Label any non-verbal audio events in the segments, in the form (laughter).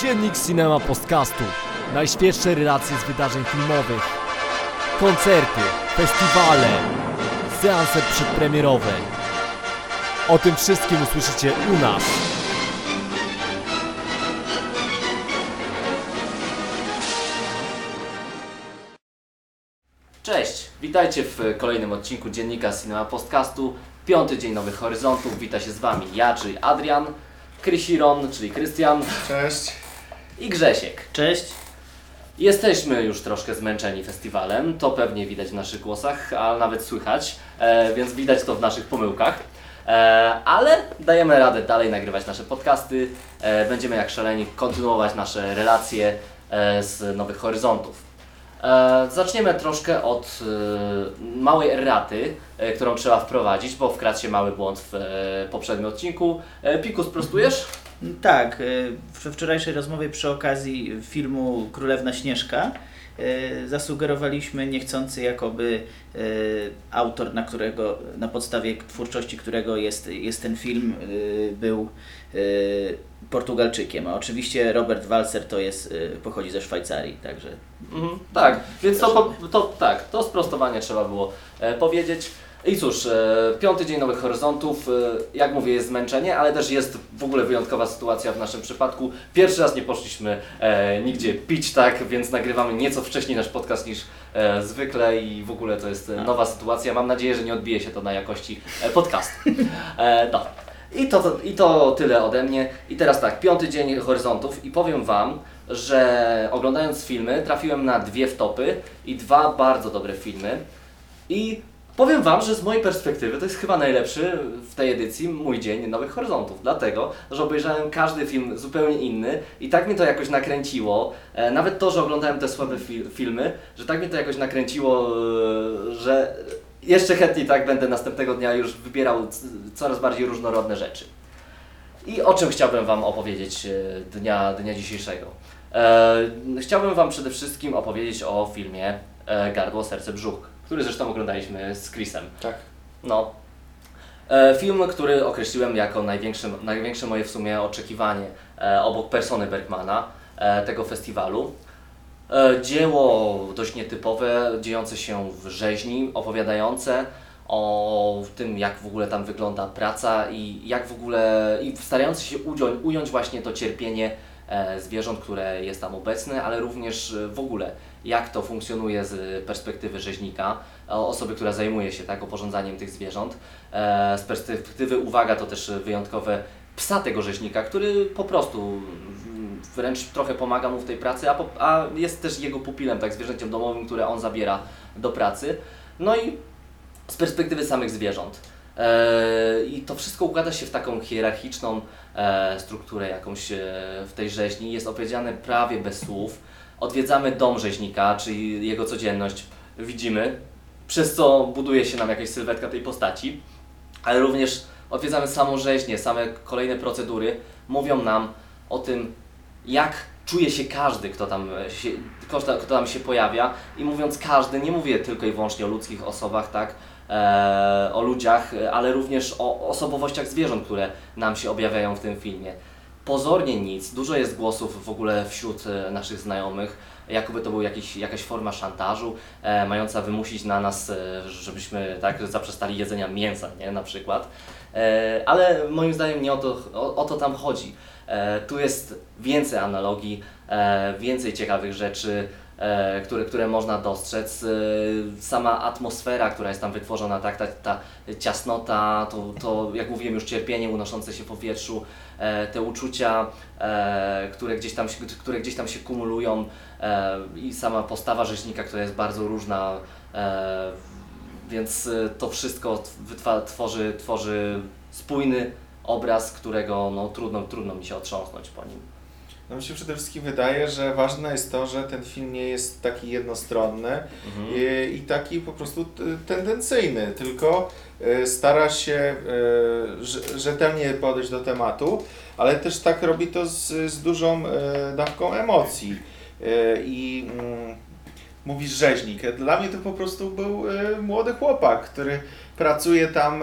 Dziennik Cinema Podcastu. Najświeższe relacje z wydarzeń filmowych. Koncerty, festiwale, seanse przedpremierowe. O tym wszystkim usłyszycie u nas. Cześć, witajcie w kolejnym odcinku Dziennika Cinema Podcastu. Piąty dzień Nowych Horyzontów. Wita się z Wami ja, czyli Adrian, Krysiron, czyli Krystian Cześć. I Grzesiek. Cześć. Jesteśmy już troszkę zmęczeni festiwalem, to pewnie widać w naszych głosach, a nawet słychać, e, więc widać to w naszych pomyłkach. E, ale dajemy radę dalej nagrywać nasze podcasty. E, będziemy jak szaleni kontynuować nasze relacje e, z Nowych Horyzontów. E, zaczniemy troszkę od e, małej erraty, e, którą trzeba wprowadzić, bo wkradł się mały błąd w e, poprzednim odcinku. E, Piku, sprostujesz? Tak, y, we wczorajszej rozmowie przy okazji filmu Królewna Śnieżka y, zasugerowaliśmy niechcący jakoby y, autor, na którego, na podstawie twórczości którego jest, jest ten film, y, był Portugalczykiem, a oczywiście Robert Walser to jest, pochodzi ze Szwajcarii, także Mhm, tak, więc to, to, tak, to sprostowanie trzeba było e, powiedzieć. I cóż, e, piąty dzień Nowych Horyzontów, e, jak mówię, jest zmęczenie, ale też jest w ogóle wyjątkowa sytuacja w naszym przypadku. Pierwszy raz nie poszliśmy e, nigdzie pić, tak, więc nagrywamy nieco wcześniej nasz podcast niż zwykle i w ogóle to jest e, nowa sytuacja. Mam nadzieję, że nie odbije się to na jakości podcastu. No. I to, to, I to tyle ode mnie. I teraz tak, piąty dzień Horyzontów i powiem Wam, że oglądając filmy trafiłem na dwie wtopy i dwa bardzo dobre filmy. I powiem Wam, że z mojej perspektywy to jest chyba najlepszy w tej edycji mój dzień Nowych Horyzontów. Dlatego, że obejrzałem każdy film zupełnie inny i tak mnie to jakoś nakręciło. E, nawet to, że oglądałem te słabe fil- filmy, że tak mnie to jakoś nakręciło, e, że jeszcze chętniej tak będę następnego dnia już wybierał coraz bardziej różnorodne rzeczy. I o czym chciałbym Wam opowiedzieć e, dnia, dnia dzisiejszego? Chciałbym Wam przede wszystkim opowiedzieć o filmie Gardło, Serce, Brzuch, który zresztą oglądaliśmy z Chrisem. Tak. No. E, film, który określiłem jako największe, największe moje w sumie oczekiwanie e, obok persony Bergmana e, tego festiwalu. Dzieło dość nietypowe, dziejące się w rzeźni, opowiadające o tym, jak w ogóle tam wygląda praca i jak w ogóle, i starające się ująć, ująć właśnie to cierpienie zwierząt, które jest tam obecne, ale również e, w ogóle jak to funkcjonuje z perspektywy rzeźnika, e, osoby, która zajmuje się tak oporządzaniem tych zwierząt. E, z perspektywy, uwaga, to też wyjątkowe psa tego rzeźnika, który po prostu wręcz trochę pomaga mu w tej pracy, a, po, a jest też jego pupilem, tak, zwierzęciem domowym, które on zabiera do pracy. No i z perspektywy samych zwierząt. E, I to wszystko układa się w taką hierarchiczną e, strukturę jakąś e, w tej rzeźni. Jest opowiedziane prawie bez słów. Odwiedzamy dom rzeźnika, czyli jego codzienność widzimy, przez co buduje się nam jakaś sylwetka tej postaci, ale również odwiedzamy samą rzeźnię, same kolejne procedury mówią nam o tym, jak czuje się każdy, kto tam się, kto, tam się pojawia. I mówiąc każdy, nie mówię tylko i wyłącznie o ludzkich osobach, tak, e, o ludziach, e, ale również o osobowościach zwierząt, które nam się objawiają w tym filmie. Pozornie nic, dużo jest głosów w ogóle wśród e, naszych znajomych, jakoby to był jakiś, jakaś forma szantażu, e, mająca wymusić na nas, e, żebyśmy tak zaprzestali jedzenia mięsa, nie, na przykład. E, ale moim zdaniem nie o to, o, o to tam chodzi. E, tu jest więcej analogii, e, więcej ciekawych rzeczy, e, które, które można dostrzec. E, sama atmosfera, która jest tam wytworzona, tak, ta, ta ciasnota, to, to jak mówiłem już cierpienie unoszące się w powietrzu, e, te uczucia, e, które, gdzieś tam, się- które gdzieś tam się kumulują e, i sama postawa rzeźnika, która jest bardzo różna, e, więc e, to wszystko tworzy, tworzy spójny obraz, którego no, trudno, trudno mi się otrząsnąć po nim. No mi się przede wszystkim wydaje, że ważne jest to, że ten film nie jest taki jednostronny i, i taki po prostu tendencyjny, tylko e, stara się e, rze- rzetelnie podejść do tematu, ale też tak robi to z, z dużą e, dawką emocji. I mm, mówisz rzeźnik. Dla mnie to po prostu był młody chłopak, który pracuje tam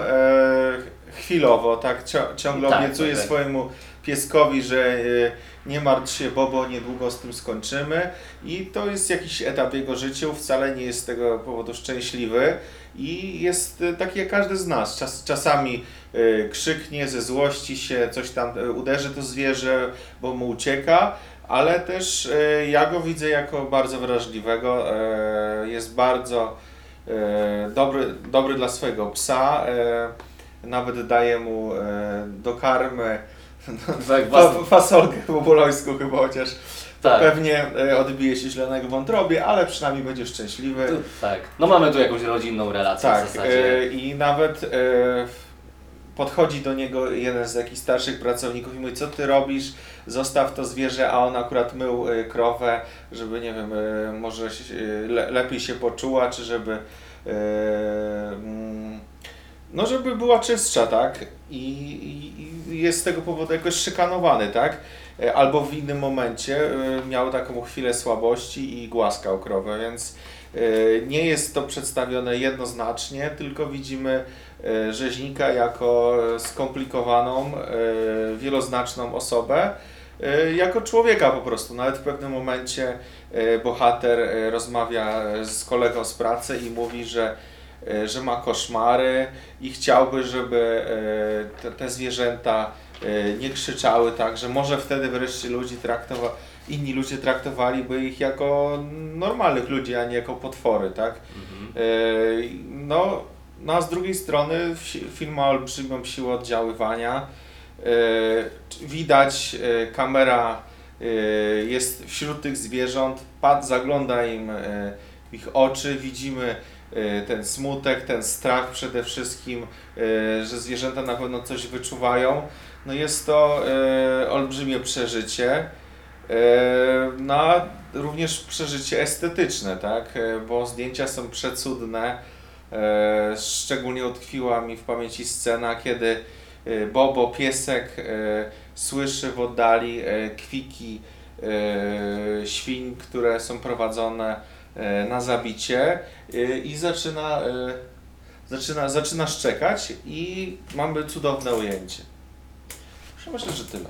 chwilowo, tak, ciągle Tak, obiecuje tak, tak. swojemu pieskowi, że y, nie martw się Bobo, niedługo z tym skończymy. I to jest jakiś etap jego życia, wcale nie jest z tego powodu szczęśliwy. I jest y, taki jak każdy z nas. Czas, czasami y, krzyknie ze złości się, coś tam uderzy to zwierzę, bo mu ucieka, ale też ja go widzę jako bardzo wrażliwego, e, jest bardzo e, dobry, dobry dla swojego psa, e, nawet daje mu do karmy Tak, fa, własny- fasolkę po polońsku chyba, chociaż tak. pewnie e, odbije się źle na jego wątrobie, ale przynajmniej będzie szczęśliwy. Tak. No mamy tu jakąś rodzinną relację Tak, w zasadzie. e, i nawet e, podchodzi do niego jeden z jakichś starszych pracowników i mówi, co ty robisz, zostaw to zwierzę, a on akurat mył krowę, żeby, nie wiem, może lepiej się poczuła, czy żeby mm, no żeby była czystsza, tak? I, i, I jest z tego powodu jakoś szykanowany, tak? E, Albo w innym momencie e, miał taką chwilę słabości i głaskał krowę, więc e, nie jest to przedstawione jednoznacznie, tylko widzimy rzeźnika jako skomplikowaną, wieloznaczną osobę, jako człowieka po prostu. Nawet w pewnym momencie bohater rozmawia z kolegą z pracy i mówi, że, że ma koszmary i chciałby, żeby e, te, te zwierzęta e, nie krzyczały tak, że może wtedy wreszcie ludzi traktowa- inni ludzie traktowaliby ich jako normalnych ludzi, a nie jako potwory, tak? Mhm. E, No, no a z drugiej strony fi- film ma olbrzymią siłę oddziaływania. E, Widać, e, kamera e, jest wśród tych zwierząt, pad zagląda im e, w ich oczy, widzimy e, ten smutek, ten strach przede wszystkim, e, że zwierzęta na pewno coś wyczuwają. No jest to e, olbrzymie przeżycie. No, a również przeżycie estetyczne, tak? Bo zdjęcia są przecudne. Szczególnie utkwiła mi w pamięci scena, kiedy Bobo, piesek, słyszy w oddali kwiki świń, które są prowadzone na zabicie e, i zaczyna, e, zaczyna, zaczyna szczekać i mamy cudowne ujęcie. Myślę, że tyle.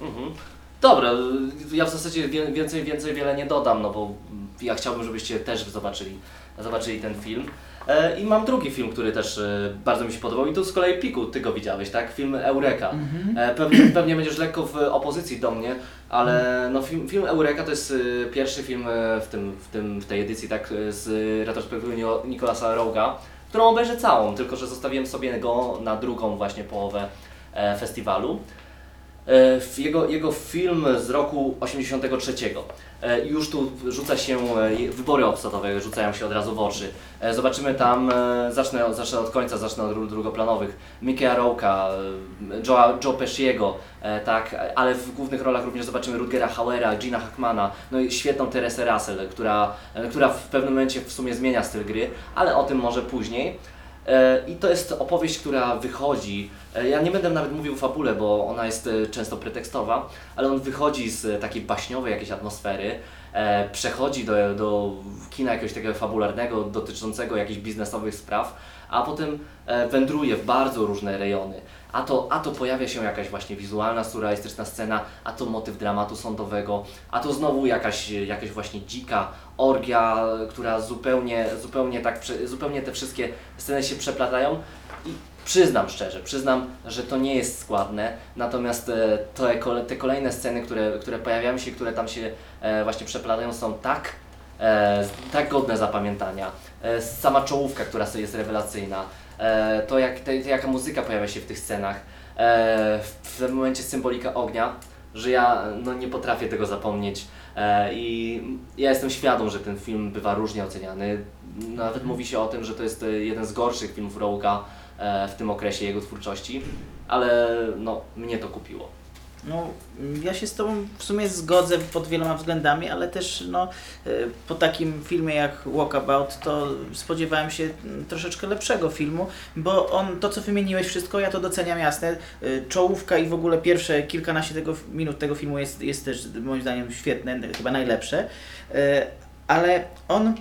Mhm. Dobra, ja w zasadzie więcej, więcej wiele nie dodam, no bo ja chciałbym, żebyście też zobaczyli, zobaczyli ten film. E, I mam drugi film, który też e, bardzo mi się podobał i to z kolei Piku, ty go widziałeś, tak? Film Eureka. E, pewnie, (clears throat) pewnie będziesz lekko w opozycji do mnie, ale no film, film Eureka to jest e, pierwszy film e, w, tym, w, tym, w tej edycji tak e, z retrospektywy Nio- Nicolasa Roga, którą obejrzę całą, tylko że zostawiłem sobie go na drugą właśnie połowę e, festiwalu. E, Jego, jego film z roku 83. E, Już tu rzuca się, e, wybory obsadowe rzucają się od razu w oczy. Zobaczymy tam, zacznę, zacznę od końca, zacznę od dru- drugoplanowych. Mickey'a Rourke'a, e, Joe'a, Joe Pesciego, tak, ale w głównych rolach również zobaczymy Rutgera Hauera, Gina Hackmana, no i świetną Teresę Russell, która, która w pewnym momencie w sumie zmienia styl gry, ale o tym może później. I to jest opowieść, która wychodzi. e, Ja nie będę nawet mówił o fabule, bo ona jest e, często pretekstowa, ale on wychodzi z e, takiej baśniowej jakiejś atmosfery, przechodzi do, do kina jakiegoś takiego fabularnego, dotyczącego jakichś biznesowych spraw, a potem wędruje w bardzo różne rejony. A to, a to pojawia się jakaś właśnie wizualna, surrealistyczna scena, a to motyw dramatu sądowego, a to znowu jakaś, jakaś właśnie dzika orgia, która zupełnie, zupełnie tak, zupełnie te wszystkie sceny się przeplatają i przyznam szczerze, przyznam, że to nie jest składne, natomiast e, te, kole- te kolejne sceny, które, które pojawiają się, które tam się e, właśnie przeplatają są tak, e, tak godne zapamiętania. E, sama czołówka, która sobie jest rewelacyjna, e, to jak, to jaka muzyka pojawia się w tych scenach, e, w, tym momencie symbolika ognia, że ja no, nie potrafię tego zapomnieć e, i ja jestem świadom, że ten film bywa różnie oceniany. Nawet mówi się o tym, że to jest e, jeden z gorszych filmów Roga w tym okresie jego twórczości, ale no, mnie to kupiło. No, ja się z Tobą w sumie zgodzę pod wieloma względami, ale też no, y, po takim filmie jak Walkabout to spodziewałem się mm, troszeczkę lepszego filmu, bo on, to co wymieniłeś wszystko, ja to doceniam jasne. Y, Czołówka i w ogóle pierwsze kilkanaście tego, minut tego filmu jest, jest też moim zdaniem świetne, chyba najlepsze, Y, ale on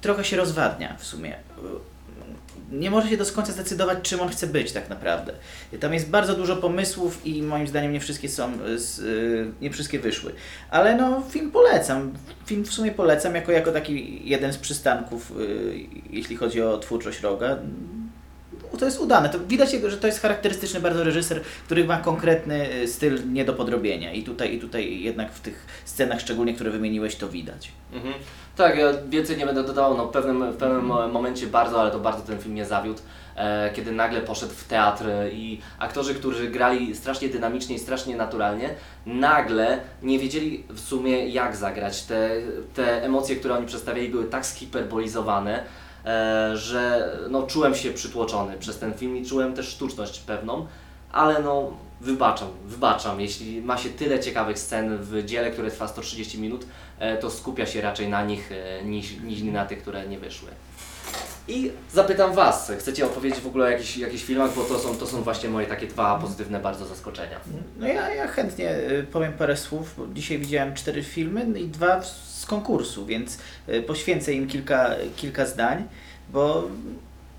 trochę się rozwadnia w sumie. Nie może się do końca zdecydować, czym on chce być tak naprawdę. Tam jest bardzo dużo pomysłów i moim zdaniem nie wszystkie są, z, y, nie wszystkie wyszły. Ale no, film polecam. Film w sumie polecam jako, jako taki jeden z przystanków, y, jeśli chodzi o twórczość Roga. To jest udane. To widać, że to jest charakterystyczny bardzo reżyser, który ma konkretny y, styl nie do podrobienia. I tutaj, I tutaj jednak w tych scenach, szczególnie które wymieniłeś, to widać. Mhm. Tak, ja więcej nie będę dodawał, no w pewnym, w pewnym momencie bardzo, ale to bardzo ten film mnie zawiódł, e, kiedy nagle poszedł w teatr i aktorzy, którzy grali strasznie dynamicznie i strasznie naturalnie, nagle nie wiedzieli w sumie jak zagrać. Te, te emocje, które oni przedstawiali były tak zhiperbolizowane, e, że no, czułem się przytłoczony przez ten film i czułem też sztuczność pewną, ale no wybaczam, wybaczam. Jeśli ma się tyle ciekawych scen w dziele, które trwa 130 minut, e, to skupia się raczej na nich e, niż, niż na tych, które nie wyszły. I zapytam Was, chcecie opowiedzieć w ogóle o jakichś, jakichś filmach, bo to są, to są właśnie moje takie dwa pozytywne bardzo zaskoczenia. No ja, ja chętnie y, powiem parę słów, bo dzisiaj widziałem cztery filmy i dwa z konkursu, więc y, poświęcę im kilka, kilka zdań, bo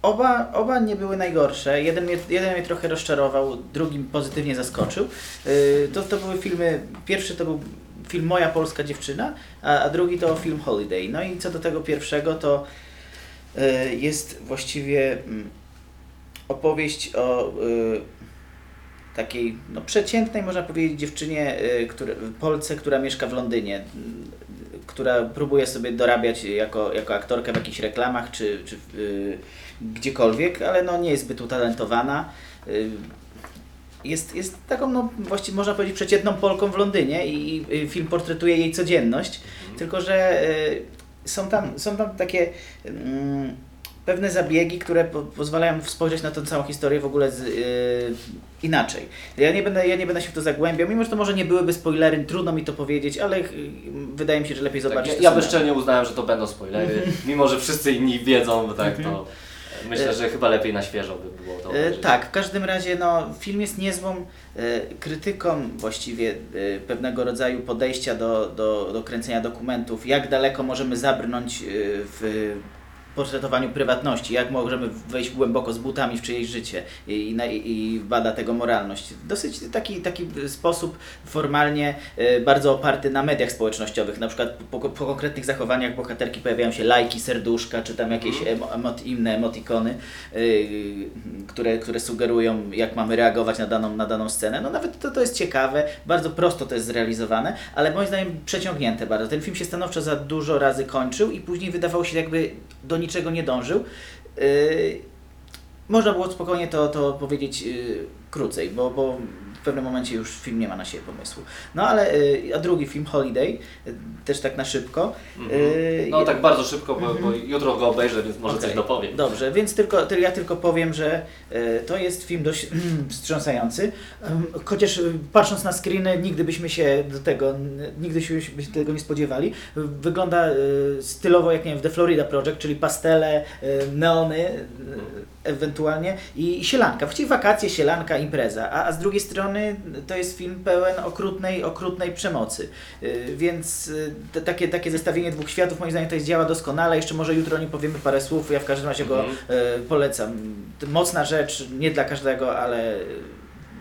oba, oba nie były najgorsze. Jeden mnie, jeden mnie trochę rozczarował, drugi pozytywnie zaskoczył. Y, To, to były filmy, pierwszy to był film Moja Polska Dziewczyna, a, a drugi to film Holiday. No i co do tego pierwszego, to y, jest właściwie mm, opowieść o takiej no, przeciętnej, można powiedzieć, dziewczynie, y, które, Polce, która mieszka w Londynie, która próbuje sobie dorabiać jako, jako aktorka w jakichś reklamach czy, czy y, gdziekolwiek, ale no, nie jest zbyt utalentowana. Y, jest, jest taką, no, właściwie można powiedzieć, przeciętną Polką w Londynie i, i film portretuje jej codzienność, tylko że y, są, tam, są tam takie mm, pewne zabiegi, które po, pozwalają spojrzeć na tę całą historię w ogóle z, y, inaczej. Ja nie, będę, ja nie będę się w to zagłębiał, mimo że to może nie byłyby spoilery, trudno mi to powiedzieć, ale y, wydaje mi się, że lepiej Tak, zobaczyć ja to ja samemu. bezczelnie uznałem, że to będą spoilery, mimo że wszyscy inni wiedzą, tak to myślę, że chyba lepiej na świeżo by było to E, obejrzeć. tak, w każdym razie no, film jest niezłą e, krytyką właściwie pewnego rodzaju podejścia do, do, do kręcenia dokumentów, jak daleko możemy zabrnąć w portretowaniu prywatności, jak możemy wejść głęboko z butami w czyjeś życie i, i, i bada tego moralność. Dosyć taki, taki sposób formalnie e, bardzo oparty na mediach społecznościowych, na przykład po, po konkretnych zachowaniach bohaterki pojawiają się lajki, serduszka, czy tam jakieś emo, emot, inne emotikony, yy, które, które sugerują, jak mamy reagować na daną, na daną scenę. No nawet to, to jest ciekawe, bardzo prosto to jest zrealizowane, ale moim zdaniem przeciągnięte bardzo. Ten film się stanowczo za dużo razy kończył i później wydawało się jakby do niczego nie dążył. Yy, można było spokojnie to, to powiedzieć yy, krócej, bo, bo pewnym momencie już film nie ma na siebie pomysłu. No ale, yy, a drugi film, Holiday, yy, też tak na szybko. Mhm. Yy, No tak bardzo szybko, bo, bo jutro go obejrzę, więc może Okej. coś dopowiem. Dobrze, więc tylko, ty- ja tylko powiem, że to jest film dość wstrząsający. Em, Chociaż patrząc na screeny, nigdy byśmy się do tego, nigdy się tego nie spodziewali. Wygląda stylowo jak nie wiem, w The Florida Project, czyli pastele, neony e, ewentualnie i sielanka. Właściwie wakacje, sielanka, impreza. A, a z drugiej strony to jest film pełen okrutnej, okrutnej przemocy. E, Więc e, te, takie, takie zestawienie dwóch światów moim zdaniem to jest działa doskonale. Jeszcze może jutro nie powiemy parę słów. Ja w każdym razie go Mhm. e, polecam. Mocna rzecz, nie dla każdego, ale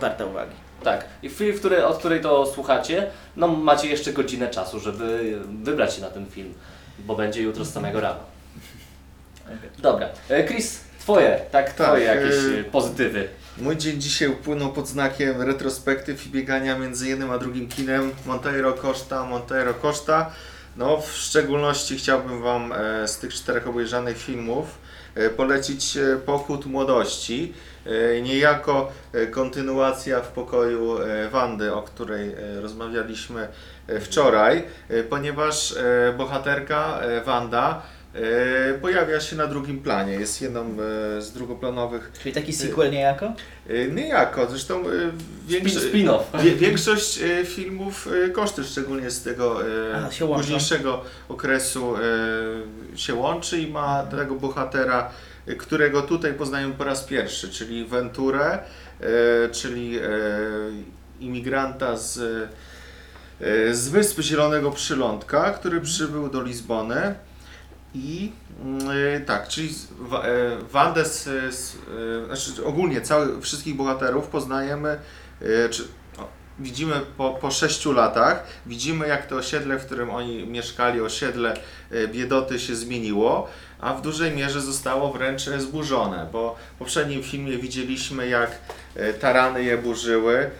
warta uwagi. Tak. I film, który, od której to słuchacie, no macie jeszcze godzinę czasu, żeby wybrać się na ten film, bo będzie jutro z samego rana. Dobra. E, Chris, twoje, tak, Tak, twoje jakieś e, e, pozytywy. Mój dzień dzisiaj upłynął pod znakiem retrospektyw i biegania między jednym a drugim kinem. Monteiro Costa, Monteiro Costa. No, w szczególności chciałbym Wam e, z tych czterech obejrzanych filmów e, polecić e, Pochód Młodości. Niejako kontynuacja w pokoju Wandy, o której rozmawialiśmy wczoraj, ponieważ bohaterka Wanda pojawia się na drugim planie. Jest jedną e, z drugoplanowych Czyli taki sequel niejako? Niejako, zresztą większo- Spin- spin-off. (laughs) większość filmów koszty, szczególnie z tego A, późniejszego okresu się łączy i ma tego bohatera, którego tutaj poznajemy po raz pierwszy, czyli Venturę, czyli imigranta z, z Wysp Zielonego Przylądka, który przybył do Lizbony I mm, tak, czyli e, z, e, znaczy ogólnie cały, wszystkich bohaterów poznajemy, e, czy o, widzimy po, po sześciu latach, widzimy jak to osiedle, w którym oni mieszkali, osiedle e, biedoty się zmieniło, a w dużej mierze zostało wręcz zburzone, bo w poprzednim filmie widzieliśmy jak tarany je burzyły,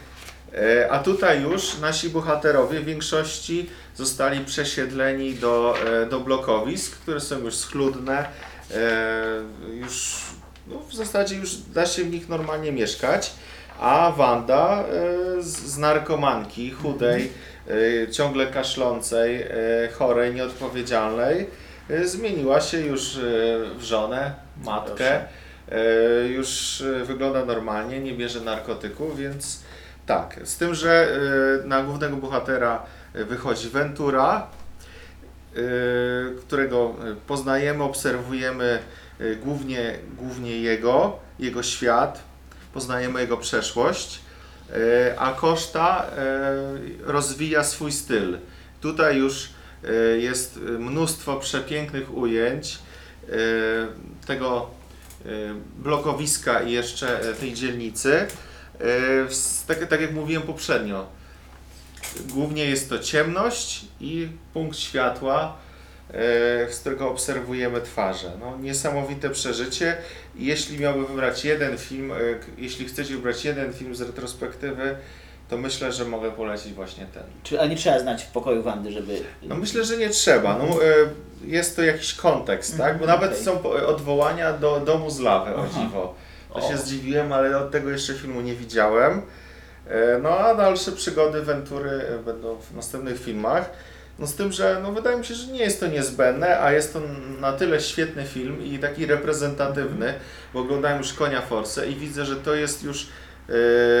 a tutaj już nasi bohaterowie w większości zostali przesiedleni do, e, do blokowisk, które są już schludne, e, już no, w zasadzie już da się w nich normalnie mieszkać, a Wanda e, z, narkomanki, chudej, ciągle kaszlącej, chorej, nieodpowiedzialnej, zmieniła się już w żonę, matkę, już wygląda normalnie, nie bierze narkotyków, więc tak, z tym, że na głównego bohatera wychodzi Ventura, e, którego poznajemy, obserwujemy e, głównie, głównie jego, jego świat, poznajemy jego przeszłość, e, a Koszta rozwija swój styl. Tutaj już jest mnóstwo przepięknych ujęć tego blokowiska i jeszcze tej dzielnicy. Tak, tak jak mówiłem poprzednio, głównie jest to ciemność i punkt światła, e, z którego obserwujemy twarze. No, niesamowite przeżycie. Jeśli miałbym wybrać jeden film, e, jeśli chcecie wybrać jeden film z retrospektywy, to myślę, że mogę polecić właśnie ten. Czy, ale nie trzeba znać w pokoju Wandy, żeby... No myślę, że nie trzeba. No, e, jest to jakiś kontekst, tak? Bo Mhm, nawet są odwołania do domu z lawy, o dziwo. To O. się zdziwiłem, ale od tego jeszcze filmu nie widziałem. E, No a dalsze przygody Ventury e, będą w następnych filmach. No z tym, że no wydaje mi się, że nie jest to niezbędne, a jest to na tyle świetny film i taki reprezentatywny, bo oglądałem już Konia Force i widzę, że to jest już e,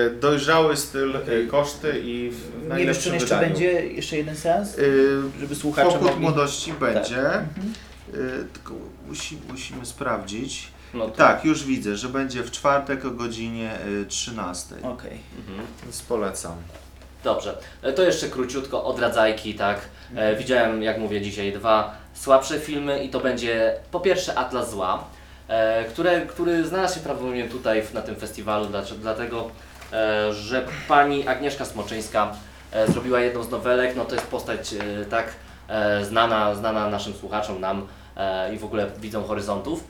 dojrzały styl koszty i w Nie wiesz, czy jeszcze wydaniu. będzie jeszcze jeden seans? E, Żeby słuchacze Pokój mogli... młodości będzie, Mhm. e, tylko musi, musimy sprawdzić. No Tak, już widzę, że będzie w czwartek o godzinie e, 13. Okej. Mhm. Więc polecam. Dobrze, E, to jeszcze króciutko odradzajki, tak. E, widziałem, jak mówię dzisiaj, dwa słabsze filmy i to będzie po pierwsze Atlas Zła, e, które, który znalazł się prawdopodobnie tutaj w, na tym festiwalu, dlatego, e, że pani Agnieszka Smoczyńska e, zrobiła jedną z nowelek, no to jest postać e, tak e, znana, znana naszym słuchaczom, nam e, i w ogóle widzom horyzontów.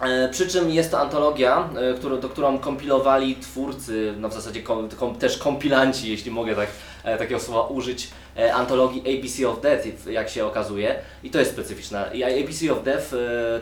E, Przy czym jest to antologia, e, którą, do którą kompilowali twórcy, no w zasadzie kom, kom, też kompilanci, jeśli mogę tak, e, takiego słowa użyć, antologii ABC of Death, jak się okazuje. I to jest specyficzna. I ABC of Death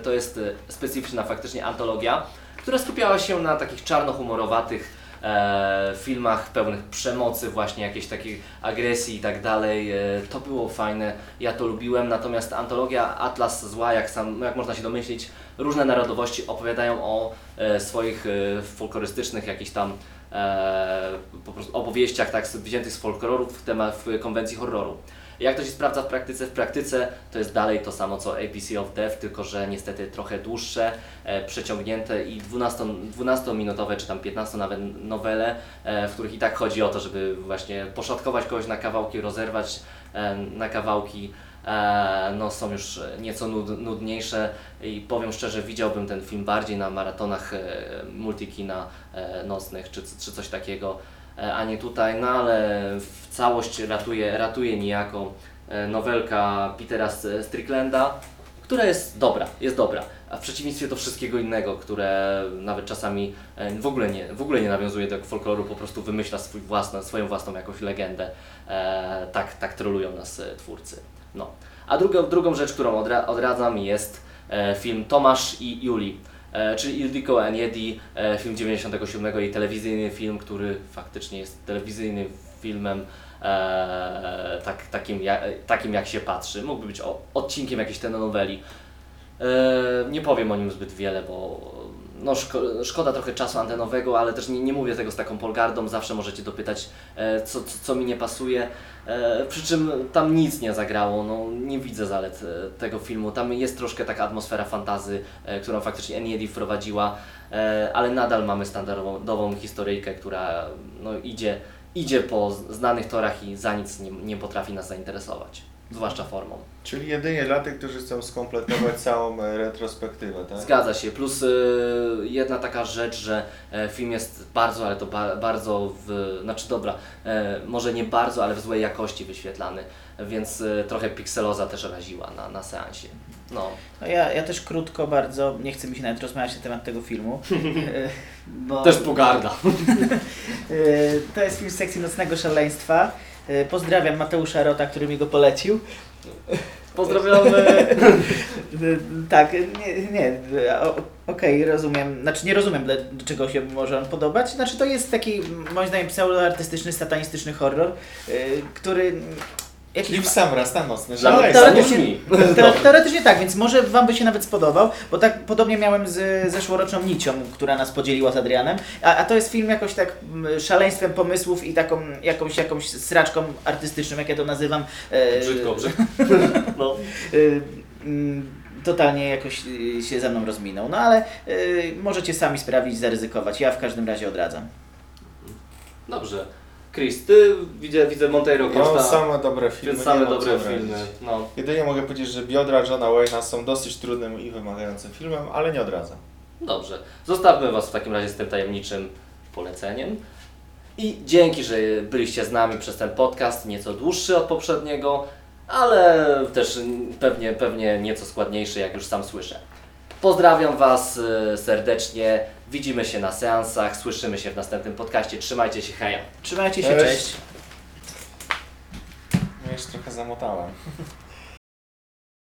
to jest specyficzna faktycznie antologia, która skupiała się na takich czarnohumorowatych e, filmach pełnych przemocy, właśnie jakiejś takiej agresji i tak dalej. E, to było fajne, ja to lubiłem. Natomiast antologia Atlas Zła, jak, sam, jak można się domyślić, różne narodowości opowiadają o e, swoich e, folklorystycznych jakichś tam e, po prostu opowieściach tak, wziętych z folkloru w temat w konwencji horroru. Jak to się sprawdza w praktyce? W praktyce to jest dalej to samo co APC of Death, tylko że niestety trochę dłuższe, e, przeciągnięte i 12, 12-minutowe czy tam 15 nawet nowele, e, w których i tak chodzi o to, żeby właśnie poszatkować kogoś na kawałki, rozerwać e, na kawałki. E, no są już nieco nud, nudniejsze i powiem szczerze, widziałbym ten film bardziej na maratonach e, multikina e, nocnych czy, czy coś takiego, a nie tutaj, no ale w całość ratuje, ratuje niejako e, nowelka Petera Stricklanda, która jest dobra, jest dobra, a w przeciwieństwie do wszystkiego innego, które nawet czasami e, w ogóle nie, w ogóle nie nawiązuje do folkloru, po prostu wymyśla swój własny, swoją własną jakąś legendę. E, tak, tak trolują nas e, twórcy. No. A drugą, drugą rzecz, którą odra odradzam jest e, film Tomasz i Juli, e, czyli Ildiko and Yedi, e, film 97 i telewizyjny film, który faktycznie jest telewizyjnym filmem e, tak, takim, takim jak się patrzy. Mógłby być odcinkiem jakiejś telenoweli. E, nie powiem o nim zbyt wiele, bo no, szko, szkoda trochę czasu antenowego, ale też nie, nie mówię tego z taką polgardą, zawsze możecie dopytać, e, co, co, co mi nie pasuje. E, przy czym tam nic nie zagrało, no, nie widzę zalet e, tego filmu. Tam jest troszkę taka atmosfera fantazy, e, którą faktycznie Eniedi wprowadziła, e, ale nadal mamy standardową historyjkę, która no, idzie, idzie po znanych torach i za nic nie, nie potrafi nas zainteresować. Zwłaszcza formą. Czyli jedynie dla tych, którzy chcą skompletować (laughs) całą e, retrospektywę, tak? Zgadza się. Plus y, jedna taka rzecz, że e, film jest bardzo, ale to ba, bardzo w, znaczy dobra, e, może nie bardzo, ale w złej jakości wyświetlany, więc e, trochę pikseloza też raziła na, na seansie. No, No ja, ja też krótko bardzo, nie chcę mi się nawet rozmawiać na temat tego filmu. (laughs) bo, też pogarda. (laughs) To jest film z sekcji Nocnego Szaleństwa. E, Pozdrawiam Mateusza Rota, który mi go polecił. Pozdrawiamy. (laughs) Tak, nie, nie okej, rozumiem, znaczy nie rozumiem, dlaczego się może on podobać. Znaczy to jest taki, moim zdaniem, pseudoartystyczny, satanistyczny horror, e, który jakiś I w sam raz na szaleństwo. teoretycznie- teoretycznie tak, więc może Wam by się nawet spodobał, bo tak podobnie miałem z zeszłoroczną Nicią, która nas podzieliła z Adrianem, a, a to jest film jakoś tak mm, szaleństwem pomysłów i taką jakąś, jakąś sraczką artystyczną, jak ja to nazywam. e, Brzydko, brzydko. (laughs) No. y, mm, totalnie jakoś się ze mną rozminął. No ale y, możecie sami sprawdzić, zaryzykować. Ja w każdym razie odradzam. Dobrze. Chris, ty widzę, widzę Monteiro Ja mam Costa, same dobre filmy. więc same nie mam dobre co filmy. radzić. No. Jedynie mogę powiedzieć, że biodra Johna Wayne'a są dosyć trudnym i wymagającym filmem, ale nie odradzam. Dobrze. Zostawmy Was w takim razie z tym tajemniczym poleceniem. I dzięki, że byliście z nami przez ten podcast, nieco dłuższy od poprzedniego, ale też pewnie, pewnie nieco składniejszy, jak już sam słyszę. Pozdrawiam Was e, serdecznie. Widzimy się na seansach, słyszymy się w następnym podcaście. Trzymajcie się, heja! Trzymajcie się, Cześć. cześć. Ja jeszcze trochę zamotałem.